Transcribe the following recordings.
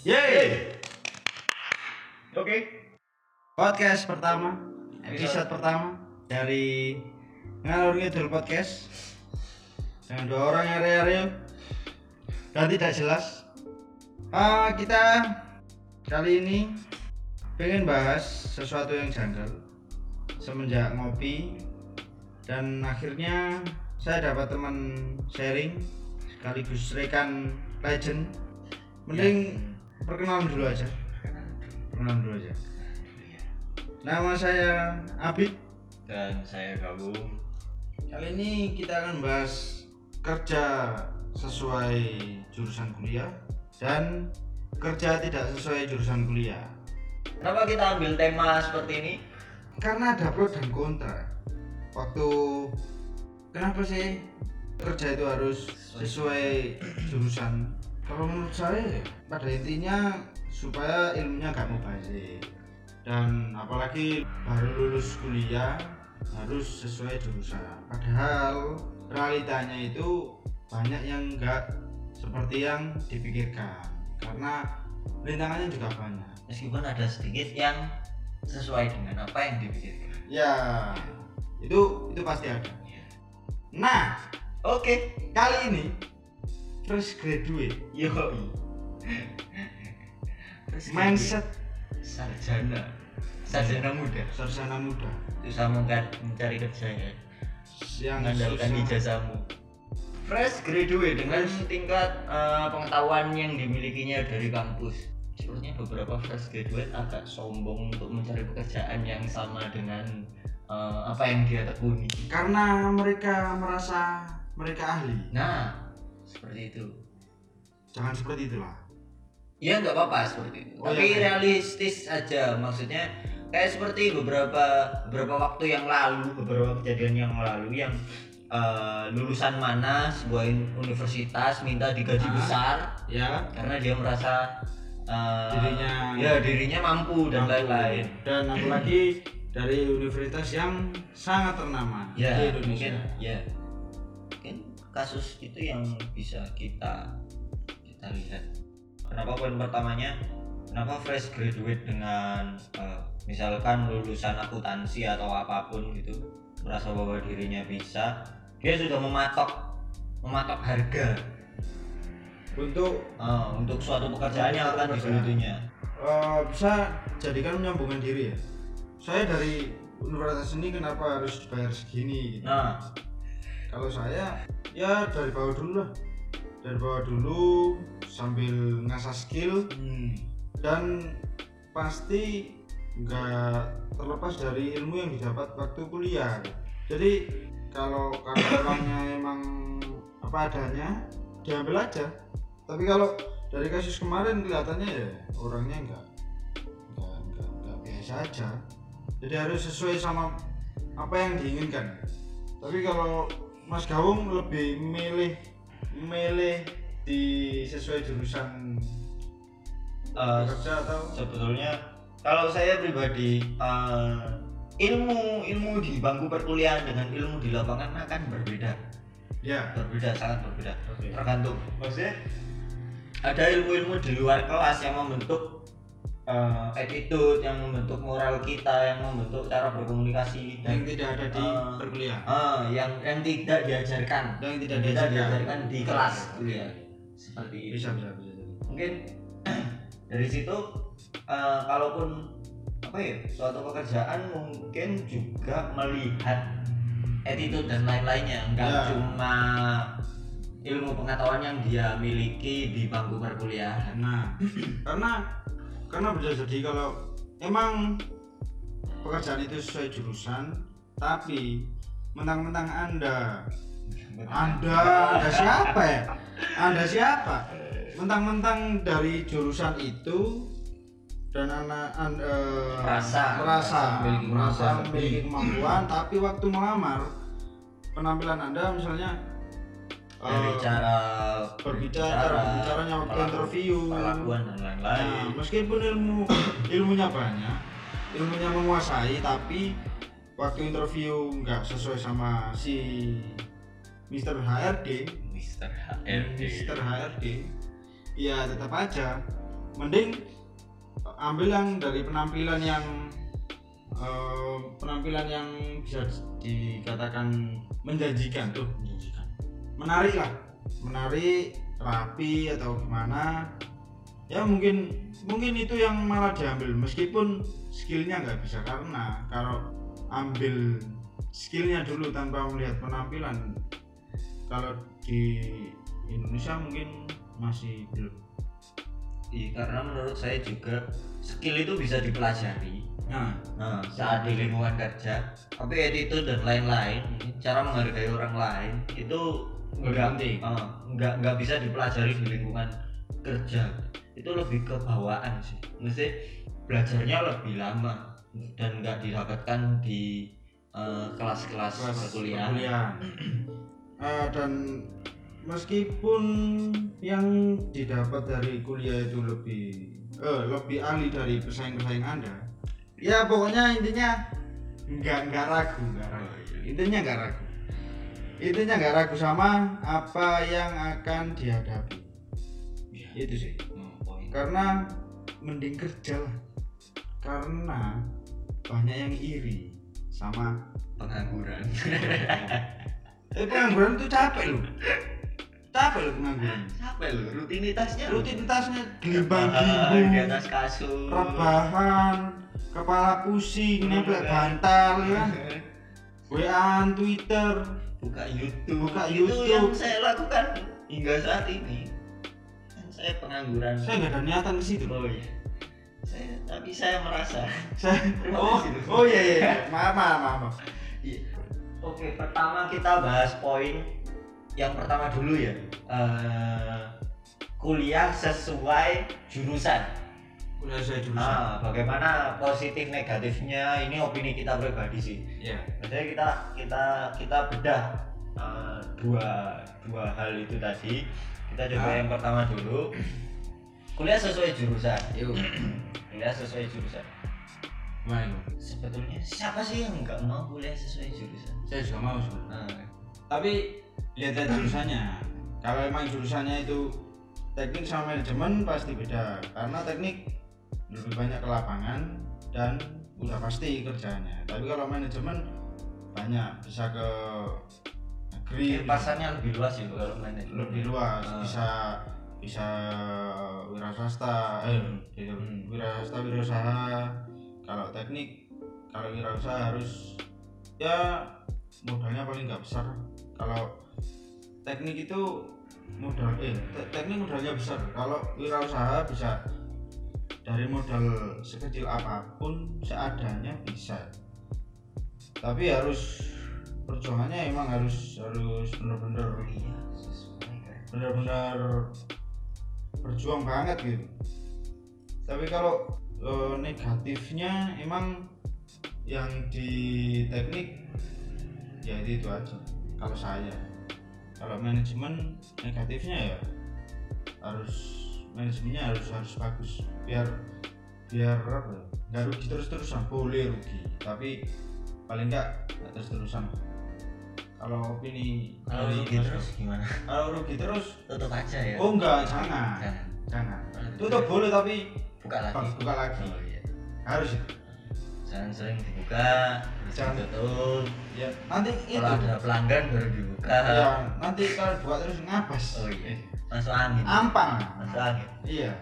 Yeay. Oke. Podcast pertama, episode pertama dari Ngalur Ngidul Podcast dengan dua orang yang area dan tidak jelas. Ah, kita kali ini pengen bahas sesuatu yang janggal semenjak ngopi dan akhirnya saya dapat teman sharing sekaligus rekan legend mending perkenalan dulu aja. Perkenalan dulu aja. Nama saya Abid Dan saya Gabung. kali ini kita akan bahas kerja sesuai jurusan kuliah dan kerja tidak sesuai jurusan kuliah. Kenapa kita ambil tema seperti ini? karena ada pro dan kontra. Waktu kenapa sih kerja itu harus sesuai jurusan kalau menurut saya ya, pada intinya supaya ilmunya gak mubazir. Dan apalagi baru lulus kuliah harus sesuai jurusan. Padahal realitanya itu banyak yang enggak seperti yang dipikirkan. Karena rintangannya juga banyak. Meskipun ada sedikit yang sesuai dengan apa yang dipikirkan. ya itu itu pasti ada. Nah Oke. kali ini fresh graduate Yo. mindset sarjana. Sarjana muda. sarjana muda Susah mencari kerja ya. yang Mengandalkan ijazahmu. Fresh graduate dengan tingkat eh, pengetahuan yang dimilikinya dari kampus. Sepertinya beberapa fresh graduate agak sombong untuk mencari pekerjaan yang sama dengan eh, apa yang dia tekuni. karena mereka merasa mereka ahli Nah, seperti itu. jangan seperti itulah Ya nggak apa-apa seperti itu. Oh, Tapi iya. realistis aja maksudnya kayak seperti beberapa beberapa waktu yang lalu, beberapa kejadian yang lalu yang eh, lulusan mana sebuah universitas minta digaji Ah. besar ya karena dia merasa eh, Dirinya ya dirinya mampu dan lain-lain. dan apalagi dari universitas yang sangat ternama Ya, di mungkin Indonesia ya. Kasus itu yang bisa kita kita lihat. Kenapa poin pertamanya? Kenapa fresh graduate dengan eh, misalkan lulusan akuntansi atau apa pun gitu merasa bahwa dirinya bisa, dia sudah mematok mematok harga untuk eh, untuk suatu pekerjaan yang akan digelutinya. eh, bisa jadikan menyambungkan diri ya saya dari universitas ini kenapa harus dibayar segini gitu. Nah, kalau saya ya dari bawah dulu lah. Dari bawah dulu sambil ngasah skill. Hmm, dan pasti nggak terlepas dari ilmu yang didapat waktu kuliah. Jadi kalau orangnya emang apa adanya diambil aja. Tapi kalau dari kasus kemarin kelihatannya ya orangnya nggak nggak nggak nggak biasa aja. Jadi harus sesuai sama apa yang diinginkan. Tapi kalau Mas Gawung lebih milih milih di sesuai jurusan eh, kerja atau? sebetulnya kalau saya pribadi eh, ilmu ilmu di bangku perkuliahan dengan ilmu di lapangan akan berbeda. Ya. Berbeda sangat berbeda. Oke. tergantung. Maksudnya ada ilmu-ilmu di luar kelas yang membentuk eh, attitude yang membentuk moral kita yang membentuk cara berkomunikasi yang dan tidak ada di Ah. perkuliahan. eh, yang yang tidak diajarkan. Yang tidak tidak diajarkan. diajarkan di kelas. Kuliah seperti itu. Bisa bisa bisa mungkin dari situ eh, kalaupun apa ya suatu pekerjaan mungkin juga melihat attitude dan lain-lainnya. Nggak Ya. cuma ilmu pengetahuan yang dia miliki di bangku perkuliahan. Nah karena karena bisa jadi kalau emang pekerjaan itu sesuai jurusan tapi mentang-mentang anda anda anda siapa ya? Anda siapa? Mentang-mentang dari jurusan itu dan anak an- eh, Merasa- merasa merasa memiliki kemampuan tapi waktu melamar penampilan anda misalnya dari eh, cara berbicara cara berbicaranya waktu interview perlakuan dan Nah, lain-lain meskipun ilmu ilmunya banyak, ilmunya menguasai, tapi waktu interview nggak sesuai sama si Mr. HRD, Mister HRD Mr. HRD, ya tetap aja mending ambil yang dari penampilan yang eh, penampilan yang bisa dikatakan menjanjikan tuh menjanjikan menarik lah. Menarik rapi atau gimana. Ya mungkin mungkin itu yang malah diambil. Meskipun skillnya nggak bisa karena kalau ambil skillnya dulu tanpa melihat penampilan kalau di Indonesia mungkin masih belum. Iya, karena menurut saya juga skill itu bisa dipelajari. Nah. Nah, saat di lingkungan kerja tapi attitude dan lain-lain cara menghargai orang lain itu nggak eh, nggak nggak bisa dipelajari di lingkungan kerja. Itu lebih ke bawaan sih. Mesti belajarnya lebih lama dan nggak didapatkan di eh, kelas-kelas kelas perkuliahan. Eh, dan meskipun yang didapat dari kuliah itu lebih eh, lebih ahli dari pesaing-pesaing anda ya pokoknya intinya nggak nggak ragu nggak ragu. Intinya nggak ragu intinya nggak ragu sama apa yang akan dihadapi. Itu sih. Hmm, poin. karena mending kerja lah. Karena banyak yang iri sama pengangguran. Eh pengangguran itu capek loh. Capek loh pengangguran. Capek loh rutinitasnya rutinitasnya gelimbang Rebahan di atas kasur. Rebahan kepala pusing nemplek bantal ya. Kan WA Twitter buka YouTube. Buka itu YouTube. yang saya lakukan hingga saat ini. Kan saya pengangguran. Saya nggak ada niatan ke situ. Oh iya. Saya tapi saya merasa. Saya oh oh iya iya iya. maaf maaf maaf. Iya. oke pertama kita bahas poin yang pertama dulu ya. Eh, kuliah sesuai jurusan udah saya jurusan nah bagaimana positif negatifnya ini opini kita pribadi sih ya Biasanya kita kita kita bedah uh, dua dua hal itu tadi. Kita coba Ah. yang pertama dulu. Kuliah sesuai jurusan. yuk Kuliah sesuai jurusan. gimana itu Sebetulnya siapa sih yang nggak mau kuliah sesuai jurusan? saya juga mau sebenarnya Nah, tapi lihat lihat jurusannya kalau emang jurusannya itu teknik sama manajemen pasti beda karena teknik lebih banyak ke lapangan dan udah pasti kerjanya tapi kalau manajemen banyak bisa ke negeri pasarnya lebih luas ya kalau manajemen. lebih luas Ah. bisa bisa wira swasta eh Hmm. gitu. Hmm. wira swasta wirausaha kalau teknik kalau wirausaha harus ya modalnya paling nggak besar kalau teknik itu modal eh te- teknik modalnya besar kalau wirausaha bisa dari modal sekecil apa pun seadanya bisa. Tapi harus perjuangannya emang harus harus bener-bener kan. benar-benar berjuang banget gitu. Tapi kalau eh, negatifnya emang yang di teknik ya itu, itu aja. Kalau saya kalau manajemen negatifnya ya harus manajemennya harus harus bagus biar biar apa ya, nggak rugi terus-terusan boleh rugi tapi paling nggak nggak terus-terusan kalau opini Kalau rugi Mas terus gimana? kalau rugi terus Tutup aja ya. oh enggak jangan Jangan. jangan tutup boleh tapi Buka lagi. buka lagi Oh iya. harus itu Jangan sering dibuka, terus Jangan. ditutup. ya nanti itu Kalau ada pelanggan baru dibuka. ya nanti kalau buka terus ngabas Oh iya. Masuk angin. ampang Masuk angin. iya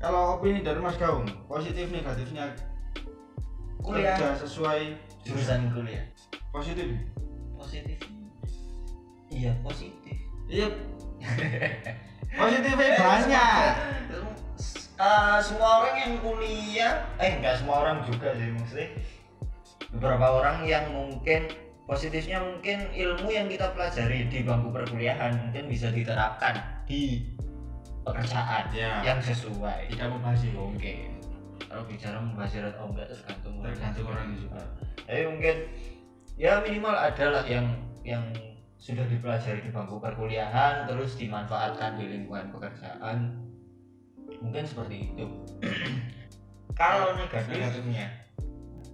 kalau opini dari Mas Gaung positif negatifnya Kuliah. kerja sesuai Jurusan kuliah. positif Positif. Iya positif. iya positifnya banyak Eh, semua orang yang kuliah, eh enggak semua orang juga sih maksudnya. Beberapa orang yang mungkin positifnya mungkin ilmu yang kita pelajari di bangku perkuliahan mungkin bisa diterapkan di pekerjaan ya yang sesuai. tidak itu Oke. Kalau bicara membahas atau enggak tergantung orang. tergantung orang juga Tapi mungkin ya minimal adalah yang yang sudah dipelajari di bangku perkuliahan terus dimanfaatkan di lingkungan pekerjaan mungkin seperti itu. Kalau negatif Negatifnya.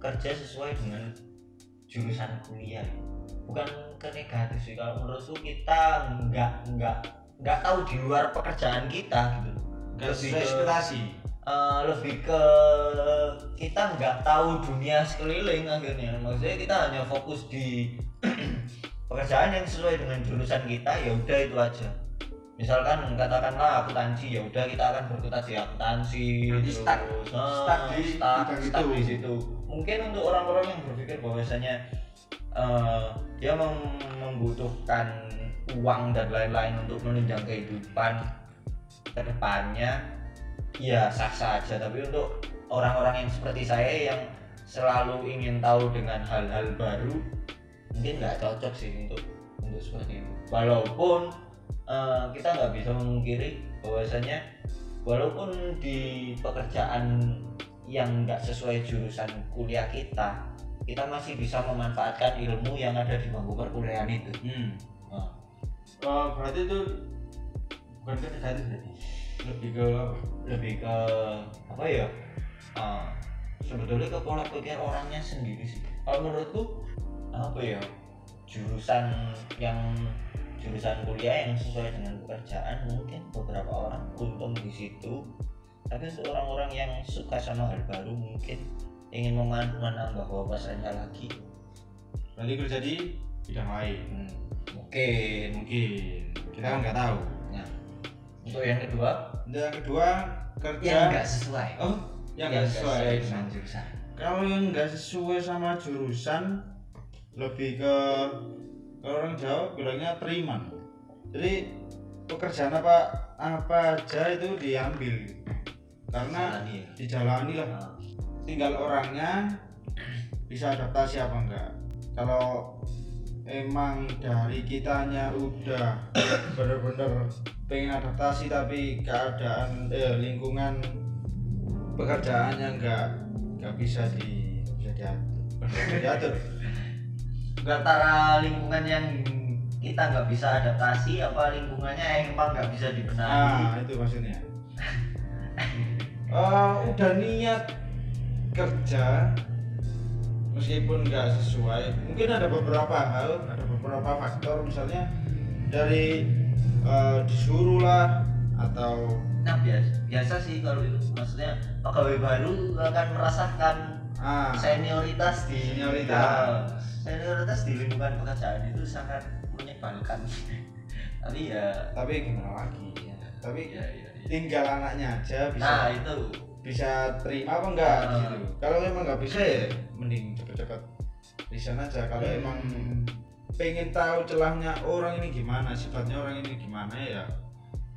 kerja sesuai dengan jurusan kuliah. Bukan ke negatif sih kalau menurutku kita nggak nggak nggak tahu di luar pekerjaan kita gitu. Nggak lebih ke- ekspektasi? eh, lebih ke kita nggak tahu dunia sekeliling akhirnya. Maksudnya kita hanya fokus di pekerjaan yang sesuai dengan jurusan kita ya udah itu aja. Misalkan katakanlah akuntansi ya udah kita akan berkutat di akuntansi terus, stuck- eh, stuck di situ mungkin untuk orang-orang yang berpikir bahwasanya eh, dia mem- membutuhkan uang dan lain-lain untuk menunjang kehidupan ke depannya ya sah-sah aja. Tapi untuk orang-orang yang seperti saya yang selalu ingin tahu dengan hal-hal baru mungkin nggak cocok sih untuk untuk seperti itu. Walaupun eh, kita nggak bisa memungkiri bahwasanya walaupun di pekerjaan yang nggak sesuai jurusan kuliah kita kita masih bisa memanfaatkan ilmu yang ada di bangku perkuliahan itu. Hmm. Nah, Oh, berarti itu bukan ke negatif berarti lebih ke lebih ke apa ya? Eh, sebetulnya ke pola pikir orangnya sendiri sih. Kalau menurutku apa ya? Jurusan yang jurusan kuliah yang sesuai dengan pekerjaan mungkin beberapa orang untung di situ tapi untuk orang-orang yang suka sama hal baru mungkin ingin menambah wawasannya lagi. Berarti kerja di bidang lain? Hmm, mungkin mungkin. Kita kan nggak tahu. Nah untuk yang kedua? Untuk yang kedua kerja yang nggak sesuai. Oh yang nggak sesuai dengan jurusan. Kalau yang nggak sesuai sama jurusan lebih ke kalau orang Jawa bilangnya teriman. Jadi pekerjaan apa apa aja itu diambil karena Jalani ya. dijalani lah. Nah, tinggal orangnya bisa adaptasi apa enggak. Kalau emang dari kitanya udah bener-bener pengen adaptasi tapi keadaan eh, lingkungan pekerjaannya enggak enggak bisa di bisa diatur. Bisa diatur. Antara lingkungan yang kita nggak bisa adaptasi apa lingkungannya yang emang nggak bisa dibenahi. Nah itu maksudnya Eh, udah niat kerja meskipun nggak sesuai mungkin ada beberapa hal ada beberapa faktor misalnya dari eh, disuruh lah atau nah biasa biasa sih kalau itu maksudnya pegawai baru akan merasakan ah senioritas di Senioritas. Ya, senioritas di lingkungan pekerjaan itu sangat menyebalkan tapi ya tapi gimana lagi ya, tapi ya, ya. Tinggal anaknya aja bisa nah itu. bisa terima apa enggak? Di Ah. situ kalau emang nggak bisa ya mending cepet-cepet resign aja. Kalau Hmm. emang pengen tahu celahnya orang ini gimana sifatnya orang ini gimana ya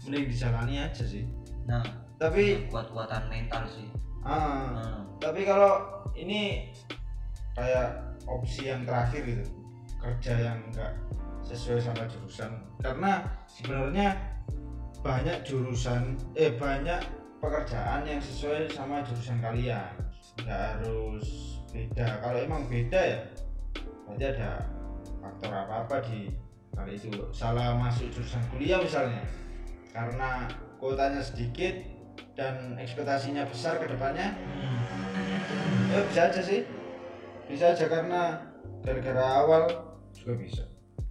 mending dijalani aja sih. Nah tapi kuat-kuatan mental sih. Ah, Nah, tapi kalau ini kayak opsi yang terakhir gitu kerja yang enggak sesuai sama jurusan. Karena sebenarnya banyak jurusan eh banyak pekerjaan yang sesuai sama jurusan kalian. Nggak harus beda. Kalau emang beda ya berarti ada faktor apa apa di hal itu. Salah masuk jurusan kuliah misalnya. Karena kuotanya sedikit dan ekspektasinya besar ke depannya ya bisa aja sih. Bisa aja karena gara-gara awal juga bisa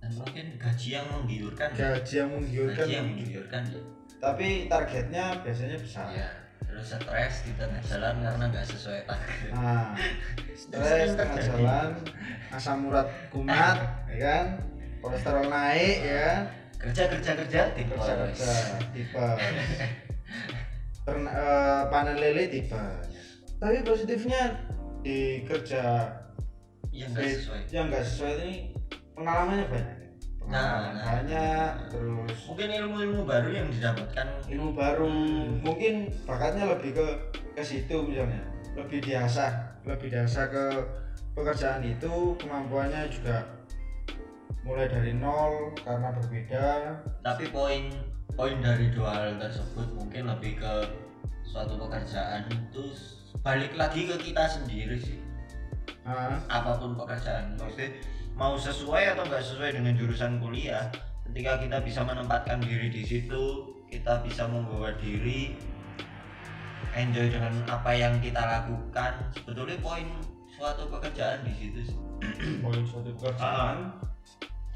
dan mungkin gaji yang menggiurkan gaji yang menggiurkan gaji yang menggiurkan ya. Tapi targetnya biasanya besar. Iya. terus stres di tengah jalan karena nggak sesuai target. Nah stres tengah jalan asam urat kumat ya kan? Kolesterol naik ya kan? Kerja kerja kerja tipe kerja kerja tipe Terna- eh, panen lele tipe tapi positifnya di kerja. Yang nggak sesuai. yang nggak sesuai ini pengalamannya banyak pengalaman nah. banyak terus mungkin ilmu-ilmu baru yang didapatkan. Ilmu baru mungkin bakatnya lebih ke ke situ misalnya. Lebih diasah lebih diasah ke pekerjaan itu kemampuannya juga mulai dari nol karena berbeda. Tapi poin poin dari dua hal tersebut mungkin lebih ke suatu pekerjaan itu balik lagi ke kita sendiri sih. Nah, apa pun pekerjaan maksudnya mau sesuai atau nggak sesuai dengan jurusan kuliah ketika kita bisa menempatkan diri di situ kita bisa membawa diri enjoy dengan apa yang kita lakukan. Sebetulnya poin suatu pekerjaan di situ sih. poin suatu pekerjaan.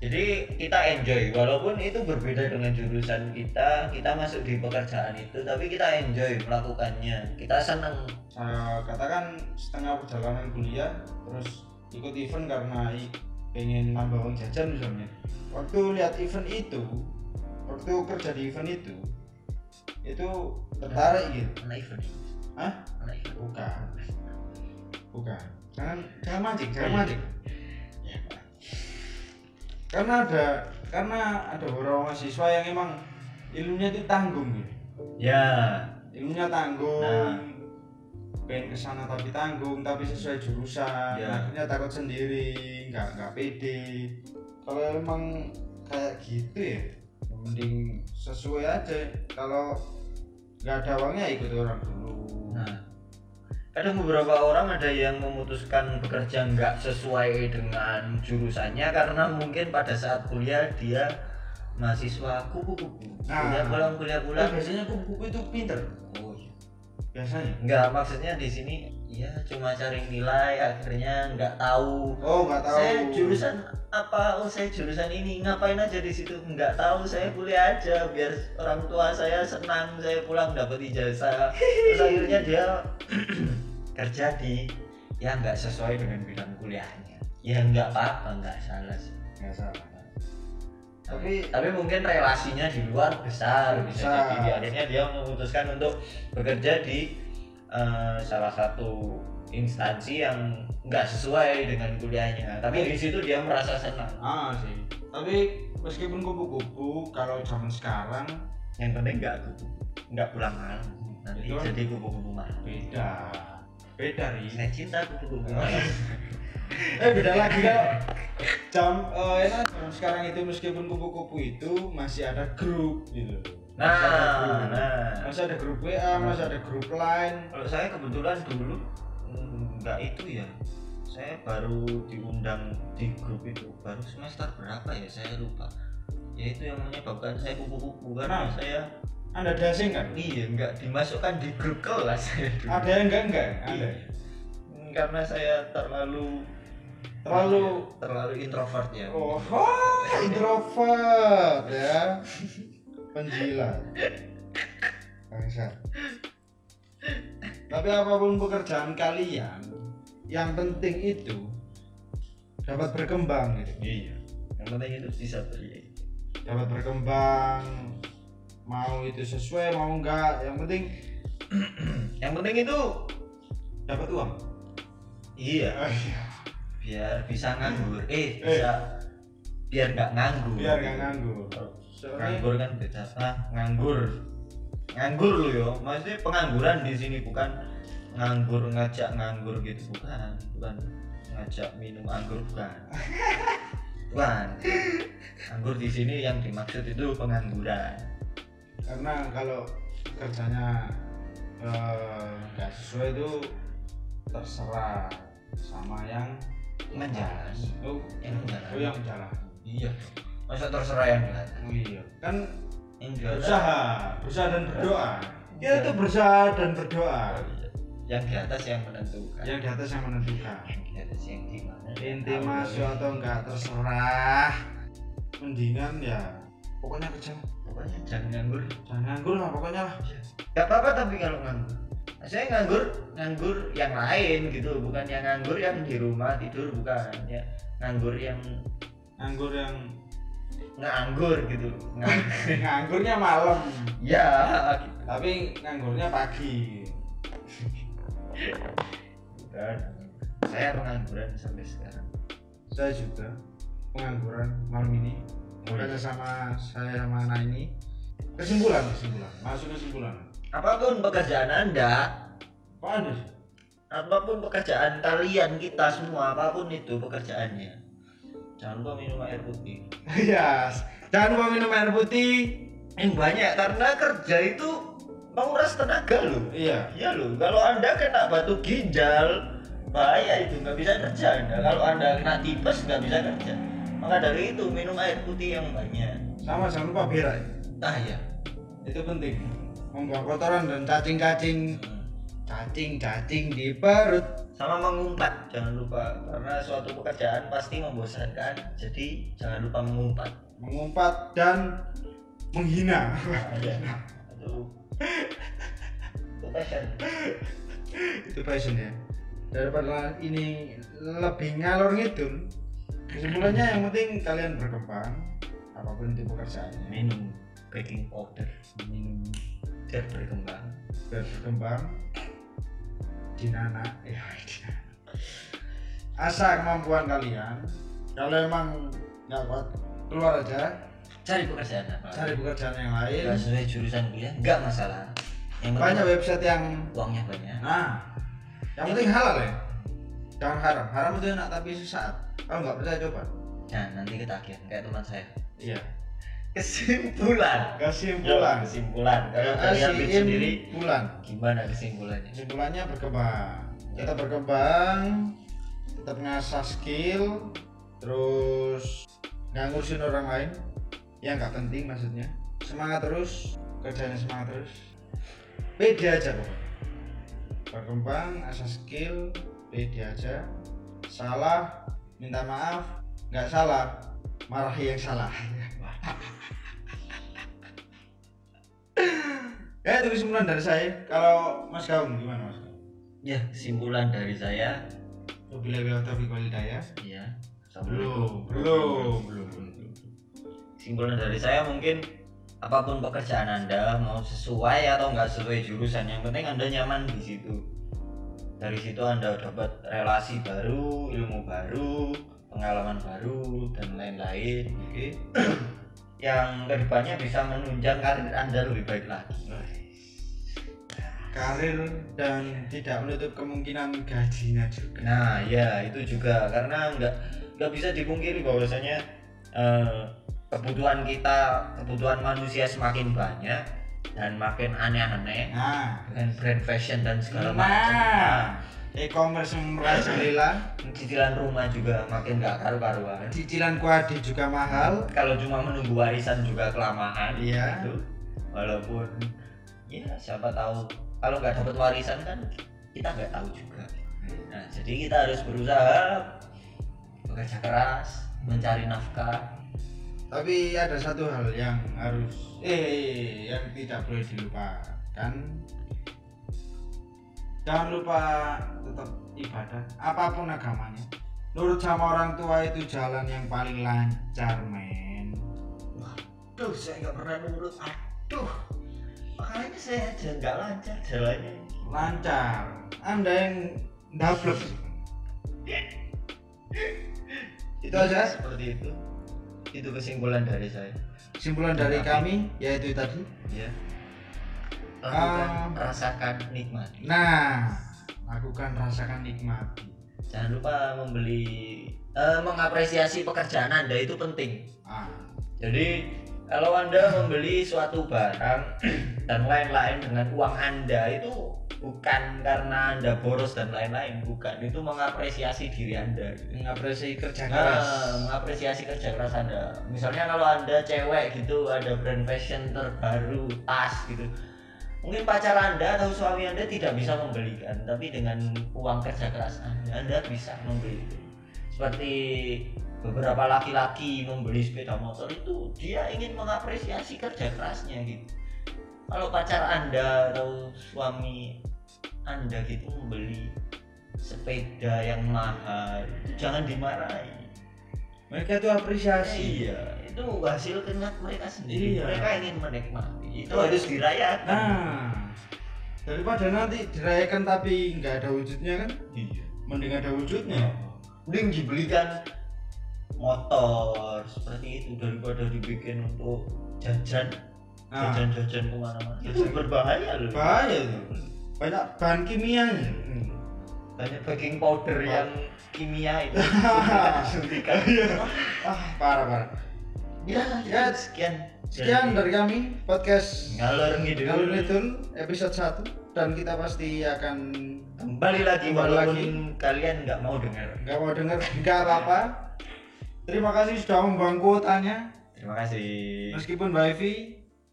Jadi kita enjoy. Walaupun itu berbeda dengan jurusan kita kita masuk di pekerjaan itu tapi kita enjoy melakukannya. Kita senang Eh, katakan setengah perjalanan kuliah terus ikut event karena pengen nambah uang jajan misalnya. Waktu lihat event itu waktu kerja di event itu itu tertarik gitu. Anak event? Hah? anak event. Bukan. Bukan. Jangan jangan mancing jangan mancing. Ya karena ada karena ada beberapa mahasiswa yang emang ilmunya itu tanggung gitu. Ya. Ilmunya tanggung. Nah. Pengen ke sana tapi tanggung tapi sesuai jurusan. Ya. akhirnya takut sendiri nggak nggak pede. Kalau emang kayak gitu ya mending sesuai aja. Kalau nggak ada uangnya ikut orang dulu. Nah kadang beberapa orang ada yang memutuskan bekerja nggak sesuai dengan jurusannya karena mungkin pada saat kuliah dia mahasiswa kupu-kupu. Nah. kuliah pulang kuliah pulang. Biasanya kupu-kupu itu pinter. Oh biasanya? Enggak, maksudnya di sini ya cuma cari nilai akhirnya nggak tahu. Oh nggak tahu. Saya jurusan apa? Oh saya jurusan ini. Ngapain aja di situ? Nggak tahu. Saya kuliah aja biar orang tua saya senang. Saya pulang dapat ijazah. Terus akhirnya dia kerja di ya nggak sesuai dengan bidang kuliahnya. Ya nggak apa-apa. Nggak salah sih. Nggak salah tapi tapi mungkin relasinya di luar besar bisa Besar. jadi akhirnya dia memutuskan untuk bekerja di eh, salah satu instansi yang nggak sesuai dengan kuliahnya. Tapi di situ dia merasa senang. Ah sih. Tapi meskipun kupu-kupu kalau zaman sekarang yang penting nggak kupu nggak pulang malam. Nanti Itu jadi kupu-kupu malam. Beda. Beda ri. Saya cinta kupu-kupu eh beda lagi kalau jam eh enak jam sekarang itu meskipun kupu-kupu itu masih ada grup gitu. Masih ada nah grup. nah. Masih ada grup WA masih ada grup lain. Kalau saya kebetulan dulu nggak itu ya. Saya baru diundang di grup itu baru semester berapa ya saya lupa. Ya itu yang menyebabkan saya kupu-kupu karena Nah. saya anda dasing kan iya nggak dimasukkan di grup kelas. Saya dulu. ada yang enggak enggak ada Iya. Mm, karena saya terlalu terlalu terlalu introvert ya oh wah, introvert ya. Penjilat. Bangsa tapi apa pun pekerjaan kalian yang penting itu dapat berkembang gitu iya. Yang penting itu bisa beri dapat berkembang mau itu sesuai mau enggak yang penting yang penting itu dapat uang. Iya. Ah, iya. Biar bisa nganggur. Eh bisa. Biar nggak nganggur. Biar nggak nganggur. Soalnya nganggur kan beda ah nganggur. Nganggur lo yo. Maksudnya pengangguran di sini bukan nganggur ngajak nganggur gitu. Bukan bukan ngajak minum anggur bukan. Bukan. Anggur di sini yang dimaksud itu pengangguran. Karena kalau kerjanya eh, nggak sesuai itu terserah sama yang menjalan oh, yang menjalan oh yang jalan. iya. Masa terserah yang jalan oh iya. Kan yang jalan berusaha berusaha dan berdoa. Iya. kita tuh berusaha dan berdoa. Oh, iya. yang di atas yang menentukan. Yang di atas yang menentukan. Yang di atas yang gimana? Inti masuk atau enggak terserah. Mendingan ya pokoknya kerja pokoknya jangan nganggur. Jangan nganggur lah pokoknya lah. Gak apa-apa tapi kalau nganggur saya nganggur nganggur yang lain gitu bukan yang nganggur yang di rumah tidur bukan ya. Nganggur yang nganggur yang nganggur gitu. Nganggur. nganggurnya malam. Ya gitu. tapi nganggurnya pagi. Bukan. Saya pengangguran sampai sekarang. Saya juga pengangguran malam ini. Makanya sama saya sama anak ini kesimpulan kesimpulan. Masuk kesimpulan apa pun pekerjaan anda apa ada sih apa pun pekerjaan kalian kita semua apa pun itu pekerjaannya. Jangan lupa minum air putih. Ya jangan lupa minum air putih. Yang banyak karena kerja itu menguras tenaga loh. Iya. Iya loh, kalau anda kena batu ginjal bahaya itu nggak bisa kerja anda. Kalau anda kena tipes nggak bisa kerja. Maka dari itu minum air putih yang banyak. sama jangan lupa berak Ah ya. itu penting membuang kotoran dan cacing-cacing. Hmm. cacing cacing di perut. Sama mengumpat jangan lupa. Karena suatu pekerjaan pasti membosankan jadi jangan lupa mengumpat. Mengumpat dan menghina. Nah, ya. itu itu passion. Itu passion ya. Daripada ini lebih ngalor ngidul kesimpulannya yang penting kalian berkembang apa pun itu pekerjaannya. Minum baking powder. Minum biar berkembang. Biar berkembang. Dinana ya asa kemampuan kalian kalau emang nggak kuat keluar aja. Cari pekerjaan apa? Cari pekerjaan yang lain. Nggak sesuai jurusan kuliah nggak masalah. Yang banyak website yang uangnya banyak. Nah yang penting halal ya. Jangan haram. Haram itu enak tapi sesaat kalau nggak percaya coba. Nah nanti ketagihan kayak teman saya. Iya kesimpulan. Kesimpulan. Yo, kesimpulan. Kalau kalian bikin sendiri bulan gimana kesimpulannya? Kesimpulannya berkembang. Kita berkembang tetap ngasah skill terus nggak ngurusin orang lain. Yang nggak penting maksudnya. Semangat terus kerjanya semangat terus. Pede aja pokoknya. Berkembang asah skill pede aja. Salah minta maaf nggak salah marahi yang salah ya itu kesimpulan dari saya kalau Mas Gaung gimana Mas Gaung? ya kesimpulan dari saya Wabillahi taufiq wal hidayah. ya Belum, belum, belum, belum. kesimpulan dari saya mungkin apa pun pekerjaan anda mau sesuai atau nggak sesuai jurusan yang penting anda nyaman di situ dari situ anda dapat relasi baru ilmu baru pengalaman baru dan lain-lain Oke. Yang ke depannya bisa menunjang karir anda lebih baik lagi Karir dan tidak menutup kemungkinan gajinya juga. nah ya itu juga karena nggak nggak bisa dipungkiri bahwasanya eh, kebutuhan kita kebutuhan manusia semakin banyak dan makin aneh-aneh Nah, dengan brand fashion dan segala Nah. macam nah, e-commerce merajalela, cicilan rumah juga makin nggak karu-karuan. Cicilan kuadi juga mahal. kalau cuma menunggu warisan juga kelamaan Iya. gitu. Walaupun ya siapa tahu. Kalau nggak dapat warisan kan kita nggak tahu juga. Nah jadi kita harus berusaha bekerja keras mencari nafkah. Tapi ada satu hal yang harus eh yang tidak boleh dilupakan. Jangan lupa tetap ibadah apa pun agamanya. Nurut sama orang tua itu jalan yang paling lancar, men. Duh, saya nggak pernah nurut. Aduh, makanya saya aja nggak lancar jalannya. Lancar. Anda yang dablek. itu aja Seperti itu. Itu kesimpulan dari saya. kesimpulan dari kami yaitu tadi. Ya. Lakukan, Ah. rasakan, nikmati. Nah, lakukan rasakan nikmati. Jangan lupa membeli, eh, mengapresiasi pekerjaan anda itu penting. Ah, Jadi kalau anda membeli suatu barang dan lain-lain dengan uang anda itu bukan karena anda boros dan lain-lain, bukan. Itu mengapresiasi diri anda. mengapresiasi kerja Nah, keras. mengapresiasi kerja keras anda. Misalnya kalau anda cewek gitu, ada brand fashion terbaru, tas gitu. Mungkin pacar anda atau suami anda tidak bisa membelikan, tapi dengan uang kerja keras anda, anda bisa membeli. Seperti beberapa laki-laki membeli sepeda motor itu dia ingin mengapresiasi kerja kerasnya gitu. Kalau pacar anda atau suami anda gitu membeli sepeda yang mahal, itu jangan dimarahi. Mereka itu apresiasi. Iya, itu hasil keringat mereka sendiri. Iya. Mereka ingin menikmati. Itu harus dirayakan. Nah, daripada nanti dirayakan tapi nggak ada wujudnya kan, iya. mending ada wujudnya. Mending dibelikan motor seperti itu daripada dibikin untuk jajan. Nah, jajan-jajan ke mana-mana. Itu berbahaya loh. Bahaya itu. Banyak bahan kimianya. banyak baking powder yang kimia itu. Suntikan Ah, parah parah. Ya, ya. sekian Sekian dari kami podcast ngalor ngidul Galur Ngidul episode 1 dan kita pasti akan kembali lagi Kembali walaupun lagi. kalian nggak mau dengar nggak mau denger nggak apa-apa. Terima kasih sudah membuang kuotanya terima kasih meskipun Mbak Evi.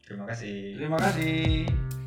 terima kasih Terima kasih.